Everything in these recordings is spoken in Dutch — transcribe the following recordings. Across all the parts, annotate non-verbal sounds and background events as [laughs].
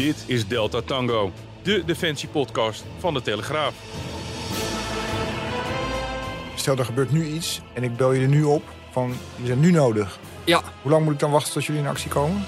Dit is Delta Tango, de defensiepodcast van de Telegraaf. Stel, er gebeurt nu iets en ik bel je er nu op van, je zijn nu nodig. Ja, Hoe lang moet ik dan wachten tot jullie in actie komen?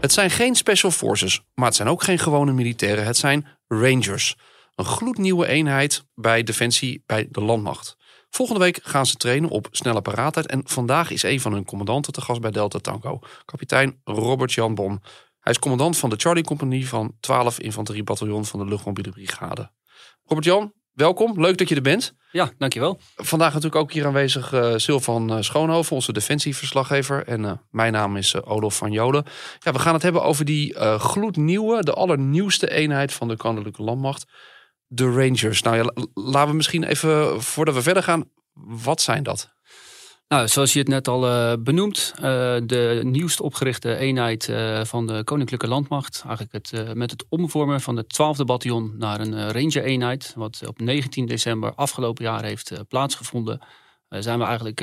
het zijn geen special forces, maar het zijn ook geen gewone militairen. Het zijn Rangers. Een gloednieuwe eenheid bij Defensie bij de Landmacht. Volgende week gaan ze trainen op snelle paraatheid. En vandaag is een van hun commandanten te gast bij Delta Tango. Kapitein Robert Jan Bom. Hij is commandant van de Charlie Compagnie van 12 Infanteriebataljon van de Luchtmobiele Brigade. Robert Jan, welkom. Leuk dat je er bent. Ja, dankjewel. Vandaag natuurlijk ook hier aanwezig eh Sylvan eh, Schoonhoven, onze defensieverslaggever. En eh, mijn naam is eh, Olof van Jolen. Ja, we gaan het hebben over die gloednieuwe, de allernieuwste eenheid van de Koninklijke Landmacht. De Rangers. Nou ja, la- laten we misschien even, voordat we verder gaan, wat zijn dat? Nou, zoals je het net al eh, benoemt, eh, de nieuwst opgerichte eenheid eh, van de Koninklijke Landmacht. Eigenlijk het, met het omvormen van het 12e bataljon naar een Ranger-eenheid. Wat op 19 december afgelopen jaar heeft plaatsgevonden. Zijn we eigenlijk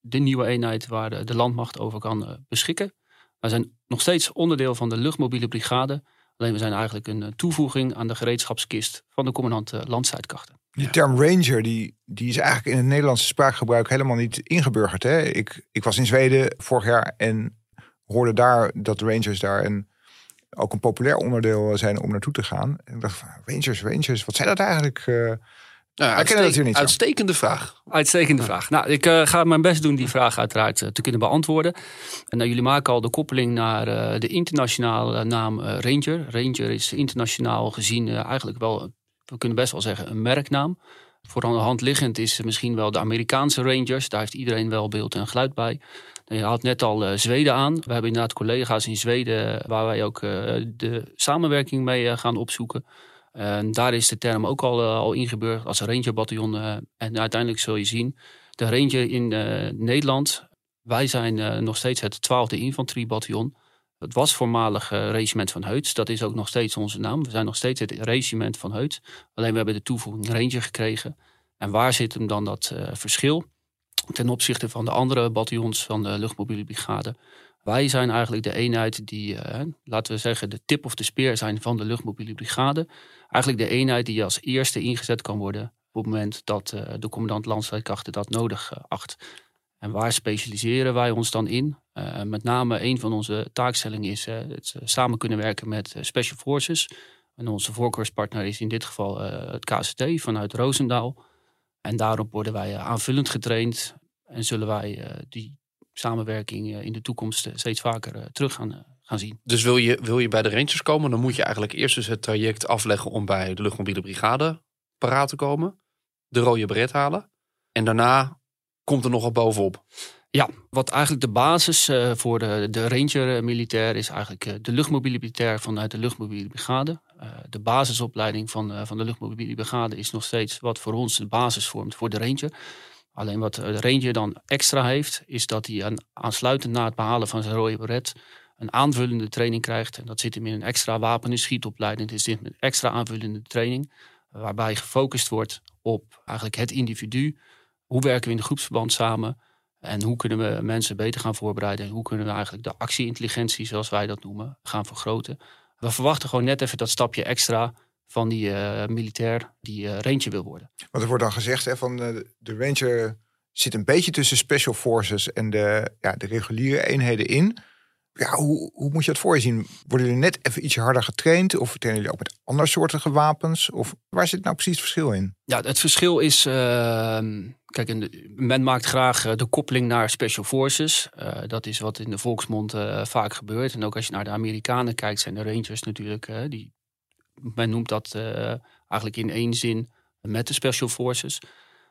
de nieuwe eenheid waar de, de landmacht over kan beschikken. We zijn nog steeds onderdeel van de luchtmobiele brigade. Alleen we zijn eigenlijk een eh, toevoeging aan de gereedschapskist van de commandant eh, landstrijdkrachten. Die term ranger, die, die is eigenlijk in het Nederlandse spraakgebruik helemaal niet ingeburgerd. Hè? Ik, ik was in Zweden vorig jaar en hoorde daar dat rangers daar een, ook een populair onderdeel zijn om naartoe te gaan. En ik dacht, van, rangers, rangers, wat zijn dat eigenlijk? Eh, Nou, dat uitste- natuurlijk niet zo. Uitstekende vraag. Uitstekende vraag. Nou, ik eh, ga mijn best doen die vraag uiteraard eh, te kunnen beantwoorden. En nou, jullie maken al de koppeling naar eh, de internationale naam Ranger. Ranger is internationaal gezien eigenlijk wel, we kunnen best wel zeggen, een merknaam. Voor aan de hand liggend is misschien wel de Amerikaanse Rangers. Daar heeft iedereen wel beeld en geluid bij. Nou, Je had net al Zweden aan. We hebben inderdaad collega's in Zweden waar wij ook eh, de samenwerking mee gaan opzoeken. En daar is de term ook al, eh, al ingeburgerd als rangerbataljon. eh, en uiteindelijk zul je zien, de ranger in eh, Nederland, wij zijn nog steeds het 12e infanteriebataljon. Het was voormalig regiment van Heuts. Dat is ook nog steeds onze naam. We zijn nog steeds het regiment van Heuts. Alleen we hebben de toevoeging ranger gekregen. En waar zit hem dan dat verschil? Ten opzichte van de andere bataljons van de luchtmobiele brigade. Wij zijn eigenlijk de eenheid die, eh, laten we zeggen, de tip of de speer zijn van de luchtmobiele brigade. Eigenlijk de eenheid die als eerste ingezet kan worden op het moment dat eh, de commandant landstrijdkrachten dat nodig eh, acht. En waar specialiseren wij ons dan in? Met name een van onze taakstellingen is het samen kunnen werken met Special Forces. En onze voorkeurspartner is in dit geval het KCT vanuit Roosendaal. En daarop worden wij aanvullend getraind en zullen wij die samenwerking eh, in de toekomst eh, steeds vaker eh, terug gaan, gaan zien. Dus wil je, wil je bij de Rangers komen, dan moet je eigenlijk eerst dus het traject afleggen om bij de luchtmobiele brigade paraat te komen. De rode beret halen. En daarna komt er nog wat bovenop. Ja, wat eigenlijk de basis voor de, de Ranger-militair is eigenlijk de luchtmobiele militair vanuit de luchtmobiele brigade. De basisopleiding van, van de luchtmobiele brigade is nog steeds wat voor ons de basis vormt voor de Ranger. Alleen wat de Ranger dan extra heeft, is dat hij aan, aansluitend na het behalen van zijn rode beret een aanvullende training krijgt. En dat zit hem in een extra wapen- en schietopleiding. Het is een extra aanvullende training, waarbij gefocust wordt op eigenlijk het individu. Hoe werken we in de groepsverband samen? En hoe kunnen we mensen beter gaan voorbereiden? En hoe kunnen we eigenlijk de actieintelligentie, zoals wij dat noemen, gaan vergroten? We verwachten gewoon net even dat stapje extra van die eh, militair die eh ranger wil worden. Want er wordt dan gezegd hè, van eh, de ranger zit een beetje tussen special forces en de, ja, de reguliere eenheden in. Ja, hoe, hoe moet je dat voor je zien? Worden jullie net even ietsje harder getraind? Of trainen jullie ook met andersoortige wapens? Of waar zit nou precies het verschil in? Ja, het verschil is. kijk, men maakt graag de koppeling naar special forces. Dat is wat in de volksmond vaak gebeurt. En ook als je naar de Amerikanen kijkt, zijn de Rangers natuurlijk. die, men noemt dat eh, eigenlijk in één zin met de Special Forces.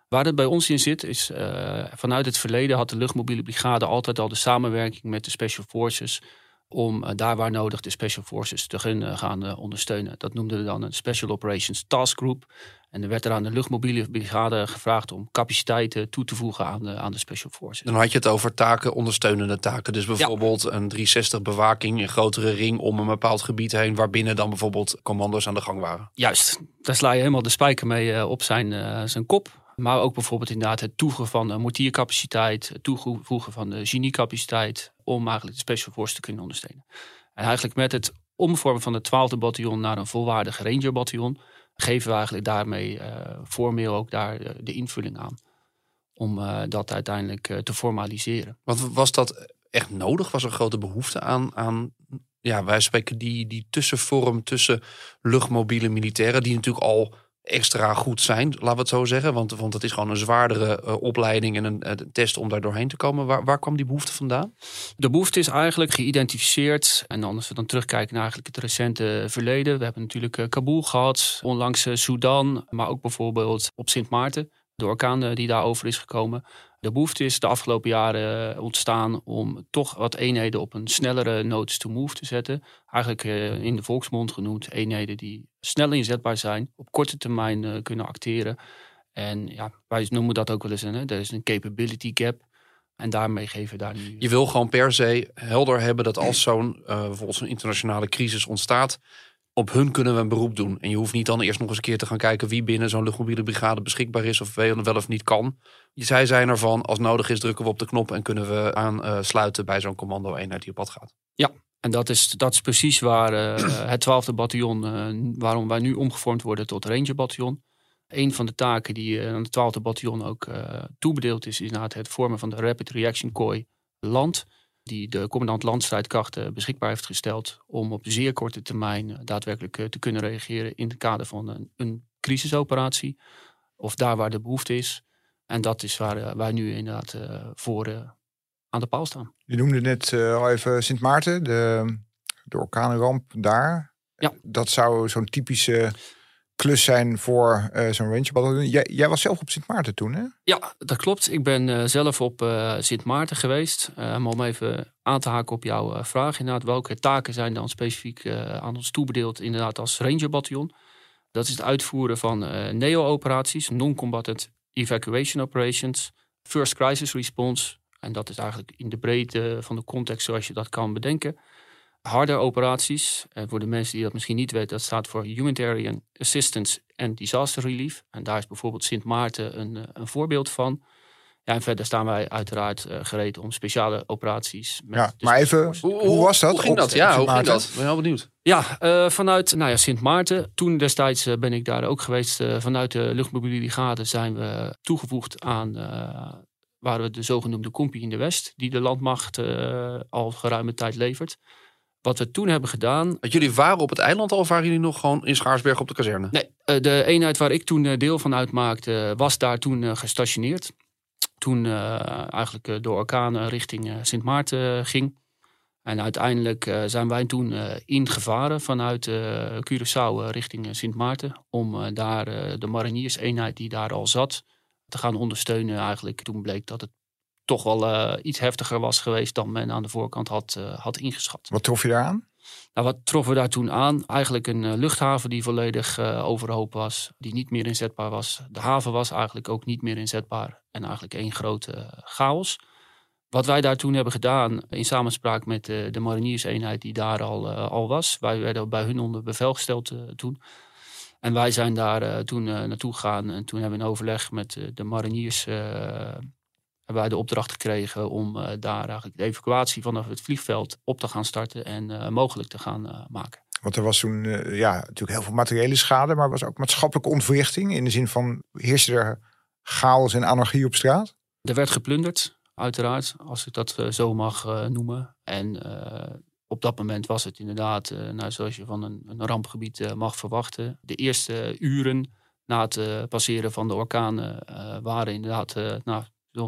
Waar het bij ons in zit, is uh, vanuit het verleden had de luchtmobiele brigade altijd al de samenwerking met de Special Forces om uh, daar waar nodig de Special Forces te gaan, gaan uh, ondersteunen. Dat noemden we dan een Special Operations Task Group. En er werd er aan de luchtmobiele brigade gevraagd om capaciteiten toe te voegen aan de, aan de Special Forces. Dan had je het over taken, ondersteunende taken. Dus bijvoorbeeld ja. een 360 bewaking, een grotere ring om een bepaald gebied heen, waarbinnen dan bijvoorbeeld commando's aan de gang waren. Juist, daar sla je helemaal de spijker mee op zijn, zijn kop. Maar ook bijvoorbeeld inderdaad het toevoegen van mortiercapaciteit, het toevoegen van de geniecapaciteit, om eigenlijk de Special Force te kunnen ondersteunen. En eigenlijk met het omvormen van het 12e bataljon naar een volwaardig Ranger geven we eigenlijk daarmee uh, formeel ook daar uh, de invulling aan. Om uh, dat uiteindelijk te formaliseren. Want was dat echt nodig? Was er grote behoefte aan, aan ja, wij spreken die, die tussenvorm tussen luchtmobiele militairen, die natuurlijk al extra goed zijn, laten we het zo zeggen. Want, want het is gewoon een zwaardere uh, opleiding en een, een, test om daar doorheen te komen. Waar, kwam die behoefte vandaan? De behoefte is eigenlijk geïdentificeerd. En als we dan terugkijken naar eigenlijk het recente verleden. We hebben natuurlijk uh, Kabul gehad, onlangs Sudan, maar ook bijvoorbeeld op Sint Maarten. De orkaan die daarover is gekomen. De behoefte is de afgelopen jaren eh, ontstaan om toch wat eenheden op een snellere notice to move te zetten. Eigenlijk eh, in de volksmond genoemd eenheden die snel inzetbaar zijn, op korte termijn eh, kunnen acteren. En ja, wij noemen dat ook wel eens een, hè, er is een capability gap. En daarmee geven we daar nu. Je wil gewoon per se helder hebben dat als zo'n uh, bijvoorbeeld zo'n internationale crisis ontstaat, op hun kunnen we een beroep doen. En je hoeft niet dan eerst nog eens een keer te gaan kijken wie binnen zo'n luchtmobiele brigade beschikbaar is of wel of niet kan. Zij zijn ervan, als nodig is, drukken we op de knop en kunnen we aansluiten bij zo'n commando-eenheid die op pad gaat. Ja, en dat is, dat is precies waar uh, het 12e bataljon, uh, waarom wij nu omgevormd worden tot Ranger bataljon. Een van de taken die aan het 12e bataljon ook toebedeeld is, is inderdaad het vormen van de Rapid Reaction Kooi land die de commandant landstrijdkrachten beschikbaar heeft gesteld om op zeer korte termijn eh, daadwerkelijk eh, te kunnen reageren in het kader van een, een crisisoperatie of daar waar de behoefte is. En dat is waar eh, wij nu inderdaad voor aan de paal staan. Je noemde net al even Sint Maarten, de, de orkanenramp daar. Ja. Dat zou zo'n typische klus zijn voor uh, zo'n range Jij, jij, was zelf op Sint Maarten toen, hè? Ja, dat klopt. Ik ben uh, zelf op uh, Sint Maarten geweest. om even aan te haken op jouw vraag. Inderdaad, welke taken zijn dan specifiek aan ons toebedeeld inderdaad als rangerbataljon? Dat is het uitvoeren van NEO-operaties, Non-Combatant Evacuation Operations, First Crisis Response. En dat is eigenlijk in de breedte van de context zoals je dat kan bedenken harde operaties. En voor de mensen die dat misschien niet weten, dat staat voor Humanitarian Assistance and Disaster Relief. En daar is bijvoorbeeld Sint Maarten een, eh, een voorbeeld van. Ja, en verder staan wij uiteraard uh, gereed om speciale operaties. Met ja, maar even, hoe, hoe, was dat? Hoe ging dat? Ja, hoe ging dat? Ik ben heel benieuwd. Ja, uh, vanuit nou ja, Sint Maarten. Toen destijds uh, ben ik daar ook geweest. vanuit de luchtmobiele brigade zijn we toegevoegd aan waren we de zogenoemde Compie in de West, die de landmacht al geruime tijd levert. Wat we toen hebben gedaan. Dat jullie waren op het eiland al of waren jullie nog gewoon in Schaarsberg op de kazerne? Nee, eh, de eenheid waar ik toen eh, deel van uitmaakte was daar toen eh, gestationeerd. Toen eigenlijk door orkaan richting Sint Maarten ging. En uiteindelijk zijn wij toen ingevaren vanuit Curaçao richting Sint Maarten. Om daar de marinierseenheid die daar al zat te gaan ondersteunen. Eigenlijk toen bleek dat het toch wel uh, iets heftiger was geweest dan men aan de voorkant had, uh, had ingeschat. Wat trof je daar aan? Nou, wat troffen we daar toen aan? Eigenlijk een uh, luchthaven die volledig overhoop was, die niet meer inzetbaar was. De haven was eigenlijk ook niet meer inzetbaar en eigenlijk één grote chaos. Wat wij daar toen hebben gedaan, in samenspraak met de, de marinierseenheid die daar al, al was. Wij werden bij hun onder bevel gesteld toen. En wij zijn daar toen naartoe gegaan en toen hebben we een overleg met de mariniers hebben wij de opdracht gekregen om uh, daar eigenlijk de evacuatie vanaf het vliegveld op te gaan starten en uh, mogelijk te gaan uh, maken. Want er was toen ja, natuurlijk heel veel materiële schade, maar was ook maatschappelijke ontwrichting in de zin van heerste er chaos en anarchie op straat? Er werd geplunderd, uiteraard, als ik dat zo mag noemen. En op dat moment was het inderdaad, nou, zoals je van een, een rampgebied mag verwachten, de eerste uren na het passeren van de orkanen waren inderdaad nou,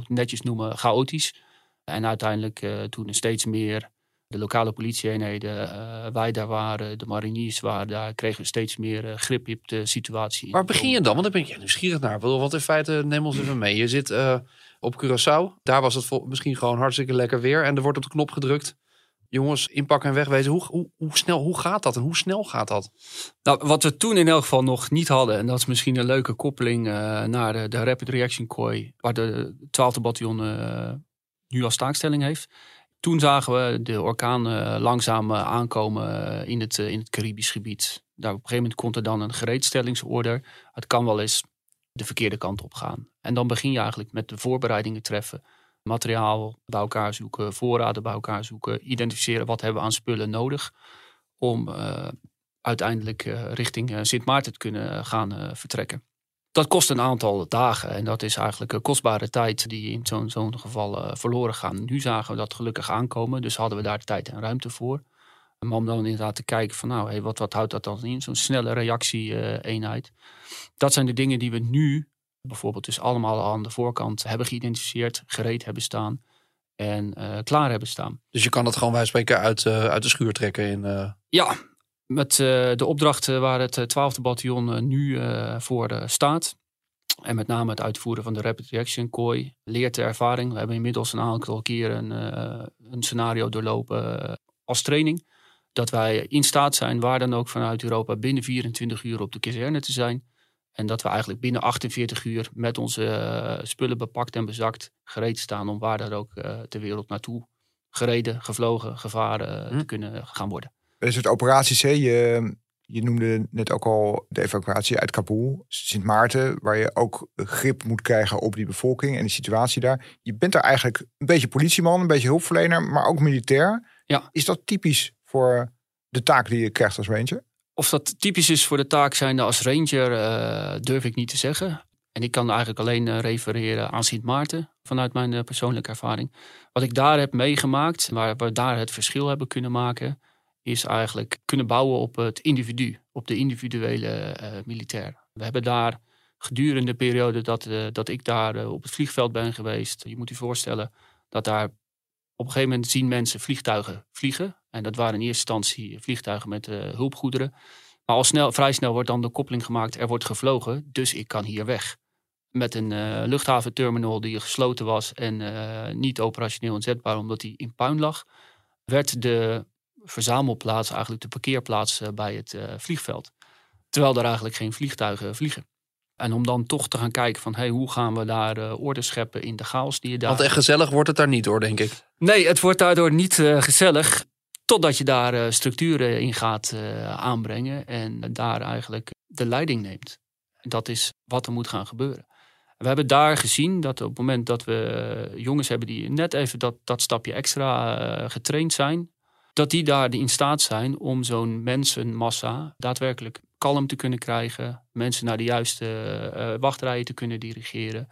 netjes noemen, chaotisch. En uiteindelijk uh, toen steeds meer De lokale politieeenheden, uh, wij daar waren, de mariniers waren daar, kregen we steeds meer uh, grip op de situatie. Waar begin je dan? Want dan ben ik nieuwsgierig naar. Want in feite, neem ons even mee. Je zit op Curaçao. Daar was het misschien gewoon hartstikke lekker weer. En er wordt op de knop gedrukt. Jongens, inpakken en wegwezen. Hoe, hoe, hoe, snel, hoe gaat dat en hoe snel gaat dat? Nou, wat we toen in elk geval nog niet hadden, en dat is misschien een leuke koppeling naar de, de Rapid Reaction Kooi, waar de 12e bataljon nu als taakstelling heeft toen zagen we de orkaan uh, langzaam aankomen in, het, in het Caribisch gebied. Daar op een gegeven moment komt er dan een gereedstellingsorder. Het kan wel eens de verkeerde kant op gaan. En dan begin je eigenlijk met de voorbereidingen treffen. Materiaal bij elkaar zoeken, voorraden bij elkaar zoeken. Identificeren wat hebben we aan spullen nodig. Om uiteindelijk richting Sint Maarten te kunnen gaan vertrekken. Dat kost een aantal dagen en dat is eigenlijk kostbare tijd die in zo'n geval verloren gaan. Nu zagen we dat gelukkig aankomen, dus hadden we daar tijd en ruimte voor. Maar om dan inderdaad te kijken van nou, hey, wat, wat houdt dat dan in? Zo'n snelle reactie-eenheid. dat zijn de dingen die we nu bijvoorbeeld dus allemaal aan de voorkant hebben geïdentificeerd, gereed hebben staan en uh, klaar hebben staan. Dus je kan het gewoon wij spreken uit, uh, uit de schuur trekken in... Ja, met de opdrachten waar het 12e bataljon nu voor staat. En met name het uitvoeren van de Rapid Reaction Kooi leert de ervaring. We hebben inmiddels een aantal keer een, een scenario doorlopen als training. Dat wij in staat zijn, waar dan ook vanuit Europa, binnen 24 uur op de kazerne te zijn. En dat we eigenlijk binnen 48 uur met onze spullen bepakt en bezakt gereed staan om waar dan ook ter wereld naartoe gereden, gevlogen, gevaren hm. te kunnen gaan worden. Een soort operaties, hè? Je, je noemde net ook al de evacuatie uit Kabul, Sint Maarten, waar je ook grip moet krijgen op die bevolking en de situatie daar. Je bent daar eigenlijk een beetje politieman, een beetje hulpverlener, maar ook militair. Ja. Is dat typisch voor de taak die je krijgt als ranger? Of dat typisch is voor de taak zijnde als ranger, uh, durf ik niet te zeggen. En ik kan eigenlijk alleen uh, refereren aan Sint Maarten vanuit mijn uh, persoonlijke ervaring. Wat ik daar heb meegemaakt, waar we daar het verschil hebben kunnen maken, is eigenlijk kunnen bouwen op het individu, op de individuele militair. We hebben daar gedurende de periode dat, dat ik daar op het vliegveld ben geweest, je moet je voorstellen dat daar op een gegeven moment zien mensen vliegtuigen vliegen. En dat waren in eerste instantie vliegtuigen met hulpgoederen. Maar al snel, vrij snel wordt dan de koppeling gemaakt, er wordt gevlogen, dus ik kan hier weg. Met een luchthaventerminal die gesloten was en niet operationeel inzetbaar omdat die in puin lag, werd de verzamelplaats, eigenlijk de parkeerplaats eh, bij het eh, vliegveld. Terwijl er eigenlijk geen vliegtuigen vliegen. En om dan toch te gaan kijken van hey, hoe gaan we daar uh, orde scheppen in de chaos die je daar. Want echt gezellig wordt het daar niet hoor, denk ik. Nee, het wordt daardoor niet uh, gezellig. Totdat je daar uh, structuren in gaat aanbrengen en daar eigenlijk de leiding neemt. Dat is wat er moet gaan gebeuren. We hebben daar gezien dat op het moment dat we jongens hebben die net even dat, dat stapje extra getraind zijn, dat die daar in staat zijn om zo'n mensenmassa daadwerkelijk kalm te kunnen krijgen, mensen naar de juiste uh, wachtrijen te kunnen dirigeren.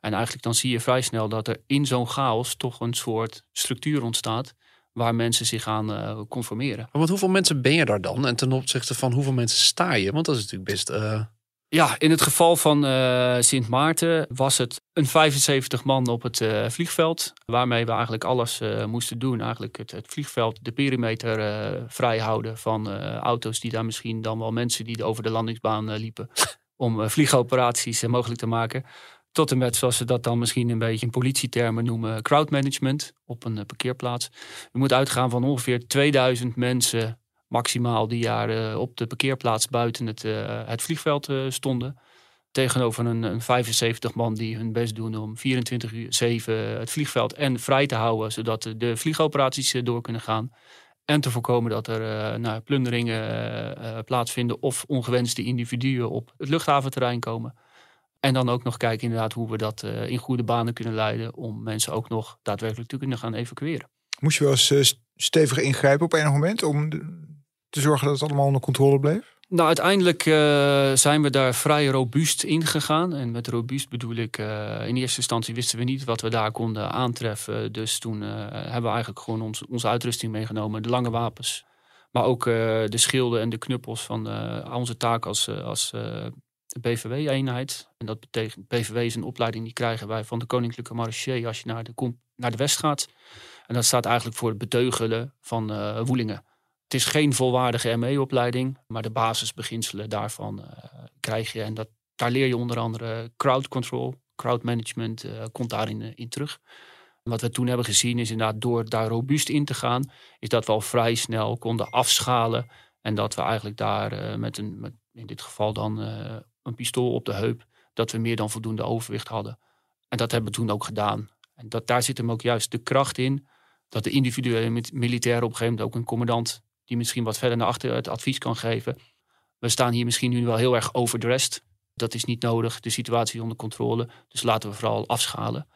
En eigenlijk dan zie je vrij snel dat er in zo'n chaos toch een soort structuur ontstaat waar mensen zich aan uh, conformeren. Maar hoeveel mensen ben je daar dan? En ten opzichte van hoeveel mensen sta je? Want dat is natuurlijk best uh, ja, in het geval van uh, Sint Maarten was het een 75 man op het uh, vliegveld. Waarmee we eigenlijk alles uh, moesten doen. Eigenlijk het, het vliegveld, de perimeter vrijhouden van auto's die daar misschien dan wel mensen die over de landingsbaan liepen. [laughs] om vliegoperaties mogelijk te maken. Tot en met, zoals ze dat dan misschien een beetje in politietermen noemen, crowdmanagement op een parkeerplaats. Je moet uitgaan van ongeveer 2000 mensen maximaal die jaar op de parkeerplaats buiten het, uh, het vliegveld uh, stonden. Tegenover een, een, 75 man die hun best doen om 24 uur 7 het vliegveld en vrij te houden, zodat de vliegoperaties uh, door kunnen gaan. En te voorkomen dat er nou, plunderingen plaatsvinden of ongewenste individuen op het luchthaventerrein komen. En dan ook nog kijken inderdaad hoe we dat in goede banen kunnen leiden om mensen ook nog daadwerkelijk te kunnen gaan evacueren. Moest je wel eens stevig ingrijpen op enig moment om te zorgen dat het allemaal onder controle bleef? Nou, uiteindelijk uh, zijn we daar vrij robuust in gegaan. En met robuust bedoel ik, uh, in eerste instantie wisten we niet wat we daar konden aantreffen. Dus toen uh, hebben we eigenlijk gewoon ons, onze uitrusting meegenomen. De lange wapens, maar ook de schilden en de knuppels van onze taak als, als BVW-eenheid. En dat betekent, BVW is een opleiding die krijgen wij van de Koninklijke Marché als je naar de, naar de West gaat. En dat staat eigenlijk voor het beteugelen van woelingen. Het is geen volwaardige ME-opleiding, maar de basisbeginselen daarvan uh, krijg je. En dat, daar leer je onder andere crowd control, crowd management, uh, komt daarin in terug. Wat we toen hebben gezien is inderdaad door daar robuust in te gaan, is dat we al vrij snel konden afschalen. En dat we eigenlijk daar met een, met in dit geval dan een pistool op de heup, dat we meer dan voldoende overwicht hadden. En dat hebben we toen ook gedaan. En dat, daar zit hem ook juist de kracht in, dat de individuele militair op een gegeven moment ook een commandant, die misschien wat verder naar achter het advies kan geven. We staan hier misschien nu wel heel erg overdressed. Dat is niet nodig, de situatie is onder controle. Dus laten we vooral afschalen.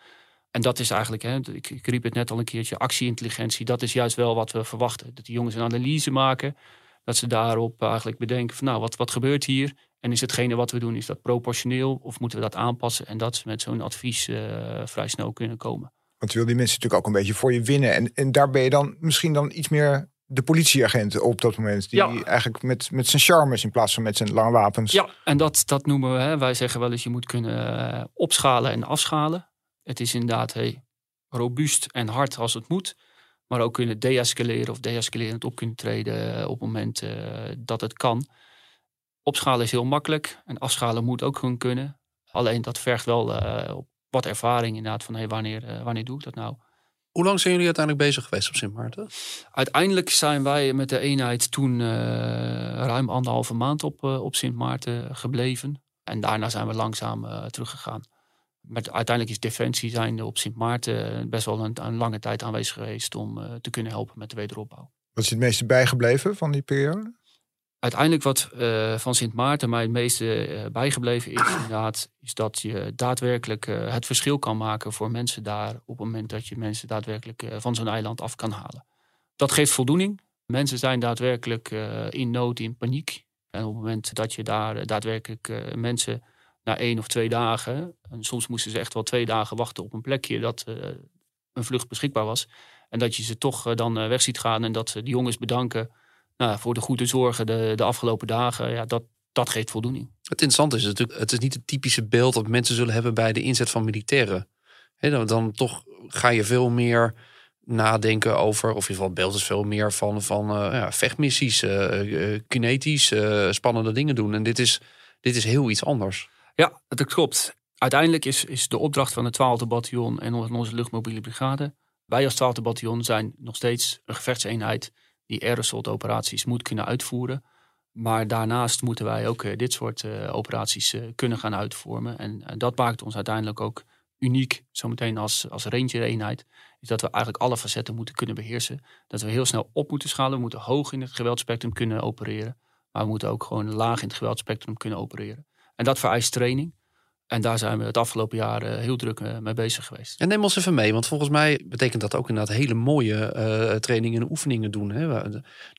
En dat is eigenlijk, hè, ik, ik riep het net al een keertje, actieintelligentie. Dat is juist wel wat we verwachten. Dat die jongens een analyse maken. Dat ze daarop eigenlijk bedenken van nou, wat, wat gebeurt hier? En is hetgene wat we doen, is dat proportioneel of moeten we dat aanpassen? En dat ze met zo'n advies uh, vrij snel kunnen komen. Want je wil die mensen natuurlijk ook een beetje voor je winnen. En, en daar ben je dan misschien dan iets meer de politieagent op dat moment. Die ja. eigenlijk met, met zijn charmes in plaats van met zijn lange wapens. Ja, en dat, dat noemen we, hè, wij zeggen wel eens je moet kunnen eh, opschalen en afschalen. Het is inderdaad hey, robuust en hard als het moet. Maar ook kunnen deescaleren of deescalerend op kunnen treden op het moment uh, dat het kan. Opschalen is heel makkelijk en afschalen moet ook gewoon kunnen. Alleen dat vergt wel uh, wat ervaring inderdaad van hey, wanneer, uh, wanneer doe ik dat nou? Hoe lang zijn jullie uiteindelijk bezig geweest op Sint Maarten? Uiteindelijk zijn wij met de eenheid toen uh, ruim anderhalve maand op, op Sint Maarten gebleven. En daarna zijn we langzaam teruggegaan. Maar uiteindelijk is Defensie zijn op Sint Maarten best wel een, een lange tijd aanwezig geweest om te kunnen helpen met de wederopbouw. Wat is het meeste bijgebleven van die periode? Uiteindelijk wat uh, van Sint Maarten mij het meeste uh, bijgebleven is, inderdaad, is dat je daadwerkelijk uh, het verschil kan maken voor mensen daar op het moment dat je mensen daadwerkelijk van zo'n eiland af kan halen. Dat geeft voldoening. Mensen zijn daadwerkelijk in nood, in paniek. En op het moment dat je daar daadwerkelijk mensen na één of twee dagen, en soms moesten ze echt wel twee dagen wachten op een plekje dat een vlucht beschikbaar was. En dat je ze toch dan weg ziet gaan en dat ze die jongens bedanken nou, voor de goede zorgen de, de afgelopen dagen, ja, dat, dat geeft voldoening. Het interessante is natuurlijk, het is niet het typische beeld dat mensen zullen hebben bij de inzet van militairen. dan, dan toch ga je veel meer nadenken over, of in ieder geval beeld is veel meer van, van uh, ja, vechtmissies, uh, kinetisch, spannende dingen doen. En dit is, dit is heel iets anders. Ja, dat klopt. Uiteindelijk is, is de opdracht van het 12e bataljon en onze luchtmobiele brigade. Wij als 12e bataljon zijn nog steeds een gevechtseenheid die aerosol operaties moet kunnen uitvoeren. Maar daarnaast moeten wij ook eh, dit soort uh, operaties uh, kunnen gaan uitvoeren. En, dat maakt ons uiteindelijk ook uniek, zometeen als, als ranger-eenheid. Is dat we eigenlijk alle facetten moeten kunnen beheersen. Dat we heel snel op moeten schalen. We moeten hoog in het geweldspectrum kunnen opereren. Maar we moeten ook gewoon laag in het geweldspectrum kunnen opereren. En dat vereist training. En daar zijn we het afgelopen jaar eh, heel druk eh, mee bezig geweest. En neem ons even mee, want volgens mij betekent dat ook inderdaad hele mooie uh, trainingen en oefeningen doen. Hè?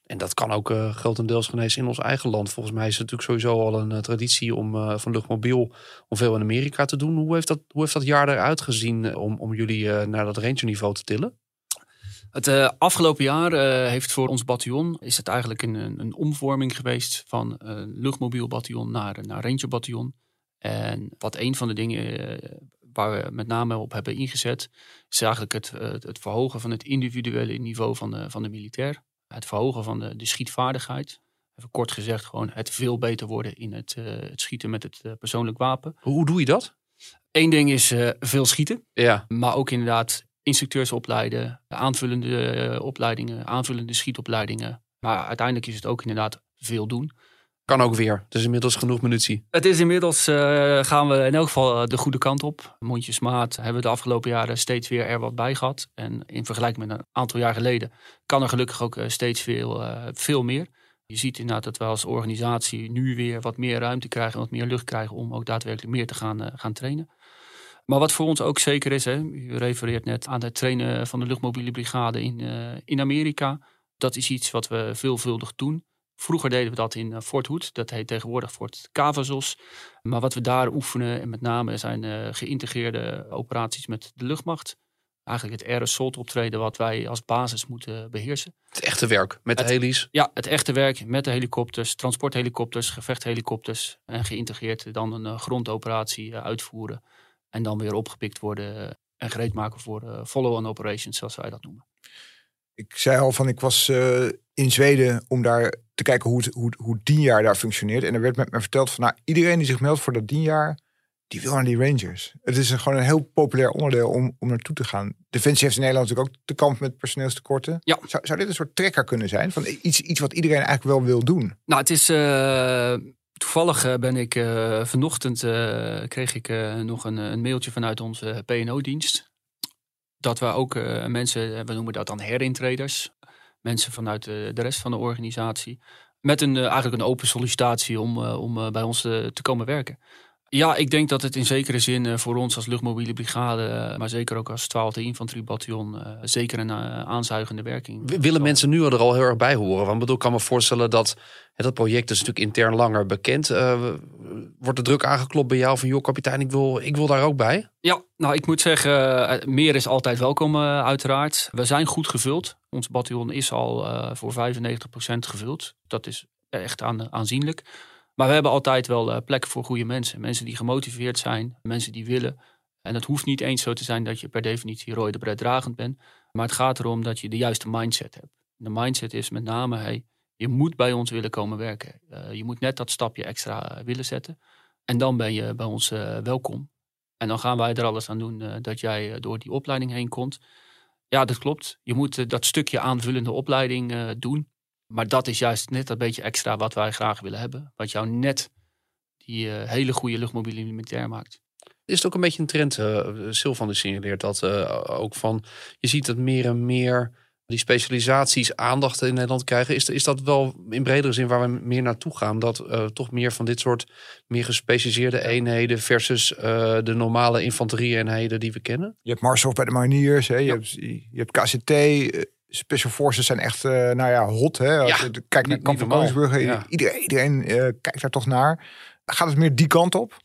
En dat kan ook grotendeels genezen in ons eigen land. Volgens mij is het natuurlijk sowieso al een traditie om van luchtmobiel om veel in Amerika te doen. Hoe heeft dat, hoe heeft dat jaar eruit gezien om, om jullie naar dat range niveau te tillen? Het afgelopen jaar heeft voor ons bataljon is het eigenlijk een, een omvorming geweest van een luchtmobiel bataljon naar, naar ranger bataljon. En wat een van de dingen eh, waar we met name op hebben ingezet, is eigenlijk het, het, verhogen van het individuele niveau van de, van de militair. Het verhogen van de, de schietvaardigheid. Even kort gezegd, gewoon het veel beter worden in het, uh, het schieten met het uh, persoonlijk wapen. Hoe doe je dat? Eén ding is uh, veel schieten. Ja. Maar ook inderdaad instructeurs opleiden, aanvullende opleidingen, aanvullende schietopleidingen. Maar uiteindelijk is het ook inderdaad veel doen. Kan ook weer. Het is inmiddels genoeg munitie. Het is inmiddels, uh, gaan we in elk geval eh, de goede kant op. Mondjesmaat hebben we de afgelopen jaren steeds weer er wat bij gehad. En in vergelijking met een aantal jaar geleden kan er gelukkig ook eh, steeds veel, veel meer. Je ziet inderdaad dat we als organisatie nu weer wat meer ruimte krijgen, wat meer lucht krijgen om ook daadwerkelijk meer te gaan, gaan trainen. Maar wat voor ons ook zeker is, hè, u refereert net aan het trainen van de luchtmobiele brigade in, in Amerika. Dat is iets wat we veelvuldig doen. Vroeger deden we dat in eh, Fort Hood. Dat heet tegenwoordig Fort Cavazos. Maar wat we daar oefenen, en met name zijn uh, geïntegreerde operaties met de luchtmacht. eigenlijk het air assault optreden wat wij als basis moeten beheersen. Het echte werk met Het- de heli's. Ja, het echte werk met de helikopters, transporthelikopters, gevechthelikopters. En geïntegreerd dan een eh, grondoperatie eh, uitvoeren. En dan weer opgepikt worden eh, en gereed maken voor eh, follow-on operations, zoals wij dat noemen. Ik zei al van ik was eh, in Zweden om daar te kijken hoe het, hoe, hoe dienjaar daar functioneert. En er werd met me verteld van nou, iedereen die zich meldt voor dat dienjaar, die wil naar die Rangers. Het is een, gewoon een heel populair onderdeel om, om naartoe te gaan. Defensie heeft in Nederland natuurlijk ook te kampen met personeelstekorten. Ja. Zou, zou dit een soort trekker kunnen zijn? Van iets, iets wat iedereen eigenlijk wel wil doen? Nou, het is. eh, toevallig eh, ben ik vanochtend. kreeg ik nog een, een mailtje vanuit onze PNO-dienst. Dat we ook eh, mensen. eh, We noemen dat dan herintreders. Mensen vanuit de rest van de organisatie. Met een, eh, eigenlijk een open sollicitatie om, om bij ons te komen werken. Ja, ik denk dat het in zekere zin eh, voor ons als luchtmobiele brigade, eh, maar zeker ook als 12e infanteriebataljon, eh, zeker een aanzuigende werking. Willen zal- mensen nu er al heel erg bij horen? Want ik bedoel, ik kan me voorstellen dat dat project is natuurlijk intern langer bekend. Eh, wordt de druk aangeklopt bij jou van, joh kapitein, ik wil, ik wil daar ook bij? Ja, nou ik moet zeggen, meer is altijd welkom uiteraard. We zijn goed gevuld. Ons bataljon is al voor 95% gevuld. Dat is echt aan, aanzienlijk. Maar we hebben altijd wel eh, plek voor goede mensen. Mensen die gemotiveerd zijn, mensen die willen. En het hoeft niet eens zo te zijn dat je per definitie rooi de bret dragend bent. Maar het gaat erom dat je de juiste mindset hebt. De mindset is met name, hey, je moet bij ons willen komen werken. Eh, je moet net dat stapje extra eh, willen zetten. En dan ben je bij ons welkom. En dan gaan wij er alles aan doen dat jij door die opleiding heen komt. Ja, dat klopt. Je moet dat stukje aanvullende opleiding doen. Maar dat is juist net dat beetje extra wat wij graag willen hebben. Wat jou net die eh, hele goede luchtmobiele militair maakt. Is het ook een beetje een trend, eh Sylvan die signaleert dat eh, ook van, je ziet dat meer en meer die specialisaties aandacht in Nederland krijgen. Is, is dat wel in bredere zin waar we meer naartoe gaan? Dat eh, toch meer van dit soort meer gespecialiseerde eenheden versus eh, de normale infanterie-eenheden die we kennen? Je hebt Marshof bij de Mariniers, hè? Je, Ja. hebt, je hebt KCT. Special Forces zijn echt, eh, nou ja, hot. Hè? Als Ja, je kijkt naar Kamp van normaal. Koningsbrugge, Ja. iedereen, iedereen eh, kijkt daar toch naar. Gaat het meer die kant op?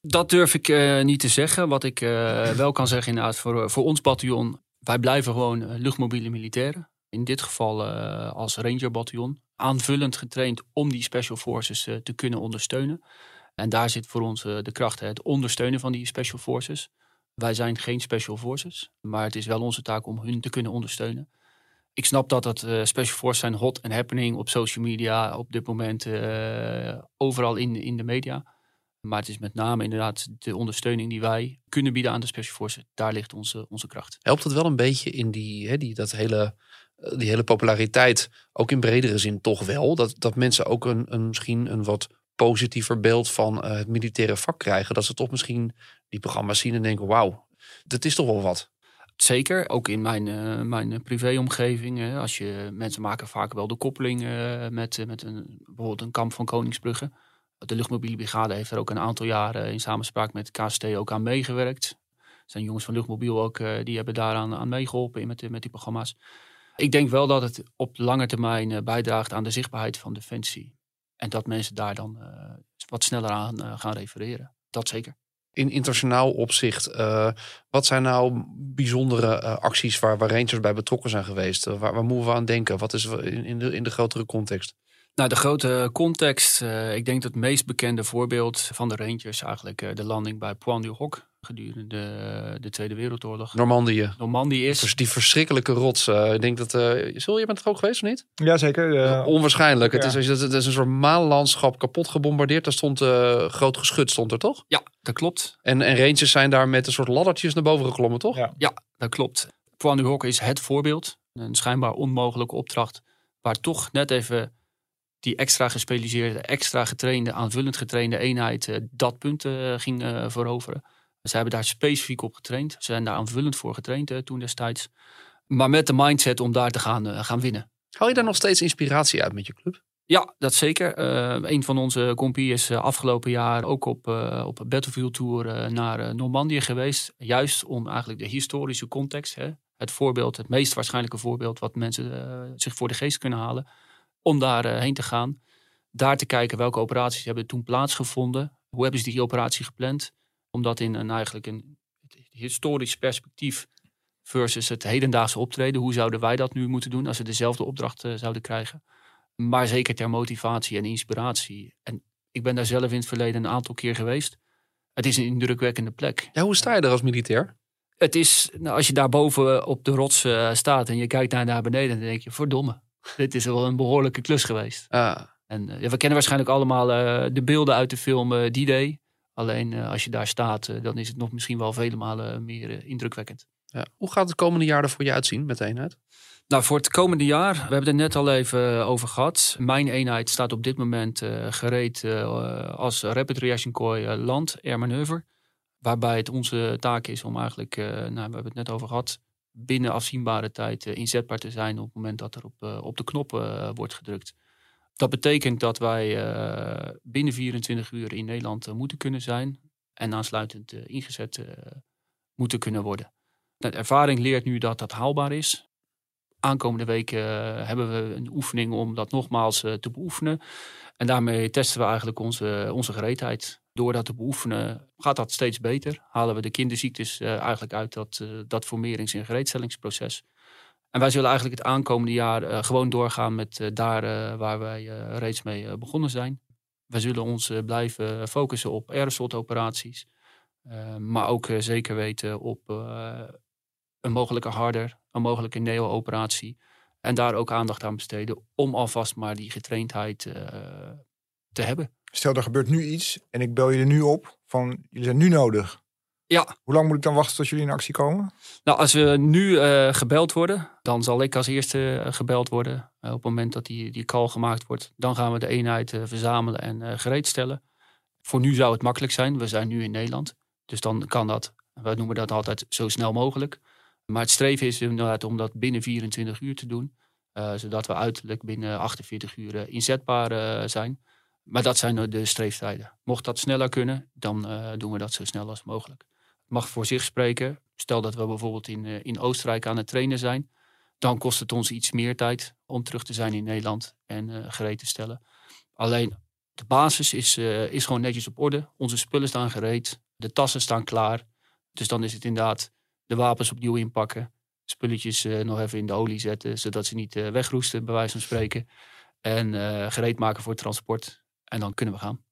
Dat durf ik eh, niet te zeggen. Wat ik eh, wel kan zeggen inderdaad voor, voor ons bataljon. Wij blijven gewoon luchtmobiele militairen. In dit geval eh, als Ranger bataljon. Aanvullend getraind om die special forces eh, te kunnen ondersteunen. En daar zit voor ons de kracht. hè, Het ondersteunen van die special forces. Wij zijn geen special forces. Maar het is wel onze taak om hun te kunnen ondersteunen. Ik snap dat dat eh, special forces zijn hot en happening op social media. Op dit moment eh, overal in, in de media. Maar het is met name inderdaad de ondersteuning die wij kunnen bieden aan de Special Forces. Daar ligt onze, onze kracht. Helpt het wel een beetje in die, hè, die, dat hele, eh, die hele populariteit, ook in bredere zin toch wel, dat, dat mensen ook een, een, misschien een wat positiever beeld van het militaire vak krijgen. Dat ze toch misschien die programma's zien en denken, wauw, dat is toch wel wat. Zeker, ook in mijn, eh, mijn privéomgeving. hè. als je, mensen maken vaak wel de koppeling eh, met, eh, met een, bijvoorbeeld een kamp van Koningsbrugge. De luchtmobiele brigade heeft er ook een aantal jaren in samenspraak met KST ook aan meegewerkt. Er zijn jongens van luchtmobiel ook, eh, die hebben daaraan aan meegeholpen met, met die programma's. Ik denk wel dat het op lange termijn eh, bijdraagt aan de zichtbaarheid van Defensie. En dat mensen daar dan eh, wat sneller aan eh, gaan refereren. Dat zeker. In internationaal opzicht, eh, wat zijn nou bijzondere eh, acties waar, Rangers bij betrokken zijn geweest? Eh, waar, waar moeten we aan denken? Wat is in, in, de, grotere context? Nou, de grote context. ik denk dat het meest bekende voorbeeld van de Rangers eigenlijk de landing bij Point du Hoc gedurende de, de Tweede Wereldoorlog. Normandië. Normandië is. Dus die verschrikkelijke rots. eh, ik denk dat. eh Zul je bent er ook geweest of niet? Jazeker. Onwaarschijnlijk. ja. Het, is, het is een soort maanlandschap kapot gebombardeerd. Daar stond eh, groot geschut, stond er toch? Ja, dat klopt. En, en Rangers zijn daar met een soort laddertjes naar boven geklommen, toch? Ja. Ja, dat klopt. Point du Hoc is het voorbeeld. Een schijnbaar onmogelijke opdracht. Waar toch net even die extra gespecialiseerde, extra getrainde, aanvullend getrainde eenheid eh, dat punt eh, ging eh, veroveren. Ze hebben daar specifiek op getraind. Ze zijn daar aanvullend voor getraind eh, toen destijds. Maar met de mindset om daar te gaan, eh, gaan winnen. Hou je daar nog steeds inspiratie uit met je club? Ja, dat zeker. Eh, een van onze compie is afgelopen jaar ook op, eh, op een Battlefield Tour naar Normandië geweest. Juist om eigenlijk de historische context, hè, het voorbeeld, het meest waarschijnlijke voorbeeld wat mensen zich voor de geest kunnen halen, om daar heen te gaan. Daar te kijken welke operaties hebben toen plaatsgevonden. Hoe hebben ze die operatie gepland? Om dat in een eigenlijk een historisch perspectief versus het hedendaagse optreden. Hoe zouden wij dat nu moeten doen als we dezelfde opdracht eh, zouden krijgen? Maar zeker ter motivatie en inspiratie. En ik ben daar zelf in het verleden een aantal keer geweest. Het is een indrukwekkende plek. Ja, hoe sta je er als militair? Het is, nou, als je daar boven op de rots eh, staat en je kijkt naar, naar beneden, dan denk je, verdomme, [laughs] dit is wel een behoorlijke klus geweest. Ah, En eh, ja, we kennen waarschijnlijk allemaal de beelden uit de film D-Day. Alleen eh, als je daar staat, eh, dan is het nog misschien wel vele malen meer eh, indrukwekkend. ja. Hoe gaat het komende jaar er voor je uitzien met de eenheid? Nou, voor het komende jaar, we hebben het er net al even over gehad. Mijn eenheid staat op dit moment eh, gereed eh, als Rapid Reaction Corps eh, land air manoeuvre. Waarbij het onze taak is om eigenlijk, eh, nou, we hebben het net over gehad, binnen afzienbare tijd inzetbaar te zijn op het moment dat er op, op de knop wordt gedrukt. Dat betekent dat wij eh, binnen 24 uur in Nederland eh, moeten kunnen zijn en aansluitend eh, ingezet moeten kunnen worden. De ervaring leert nu dat dat haalbaar is. Aankomende week eh, hebben we een oefening om dat nogmaals te beoefenen. En daarmee testen we eigenlijk onze, onze gereedheid. Door dat te beoefenen gaat dat steeds beter. Halen we de kinderziektes eigenlijk uit dat, dat formerings- en gereedstellingsproces. En wij zullen eigenlijk het aankomende jaar eh, gewoon doorgaan met eh, daar eh, waar wij reeds mee begonnen zijn. Wij zullen ons blijven focussen op airsoft-operaties. eh, maar ook zeker weten op een mogelijke harder, een mogelijke neo-operatie. En daar ook aandacht aan besteden om alvast maar die getraindheid te hebben. Stel, er gebeurt nu iets en ik bel jullie nu op van jullie zijn nu nodig. Ja. Hoe lang moet ik dan wachten tot jullie in actie komen? Nou, als we nu eh, gebeld worden, dan zal ik als eerste eh, gebeld worden. Eh, op het moment dat die, die call gemaakt wordt, dan gaan we de eenheid verzamelen en gereedstellen. Voor nu zou het makkelijk zijn. We zijn nu in Nederland. Dus dan kan dat, we noemen dat altijd zo snel mogelijk. Maar het streven is inderdaad om dat binnen 24 uur te doen. zodat we uiterlijk binnen 48 uur inzetbaar zijn. Maar dat zijn de streeftijden. Mocht dat sneller kunnen, dan doen we dat zo snel als mogelijk. Mag voor zich spreken. Stel dat we bijvoorbeeld in, eh, in Oostenrijk aan het trainen zijn. Dan kost het ons iets meer tijd om terug te zijn in Nederland en eh, gereed te stellen. Alleen de basis is, eh, is gewoon netjes op orde. Onze spullen staan gereed. De tassen staan klaar. Dus dan is het inderdaad de wapens opnieuw inpakken. Spulletjes nog even in de olie zetten, zodat ze niet wegroesten, bij wijze van spreken. En eh, gereed maken voor transport. En dan kunnen we gaan.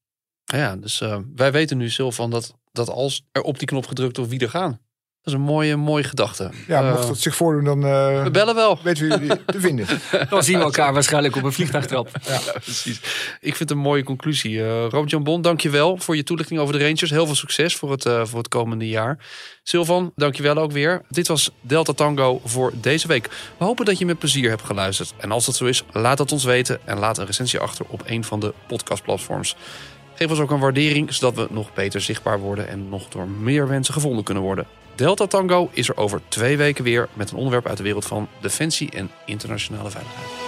Ja, dus eh, wij weten nu zelf van dat, dat als er op die knop gedrukt wordt wie er gaan. Dat is een mooie, mooie gedachte. Ja, Eh, mocht dat zich voordoen, dan eh, we bellen wel. weten we jullie [laughs] te vinden. Dan zien we elkaar waarschijnlijk op een vliegtuigtrap. [laughs] Ja, precies. Ik vind het een mooie conclusie. Uh, Robert-Jan Bon, dankjewel voor je toelichting over de Rangers. Heel veel succes voor het, uh, voor het komende jaar. Silvan, dankjewel ook weer. Dit was Delta Tango voor deze week. We hopen dat je met plezier hebt geluisterd. En als dat zo is, laat het ons weten. En laat een recensie achter op een van de podcastplatforms. Geef ons ook een waardering, zodat we nog beter zichtbaar worden... en nog door meer mensen gevonden kunnen worden. Delta Tango is er over twee weken weer... met een onderwerp uit de wereld van defensie en internationale veiligheid.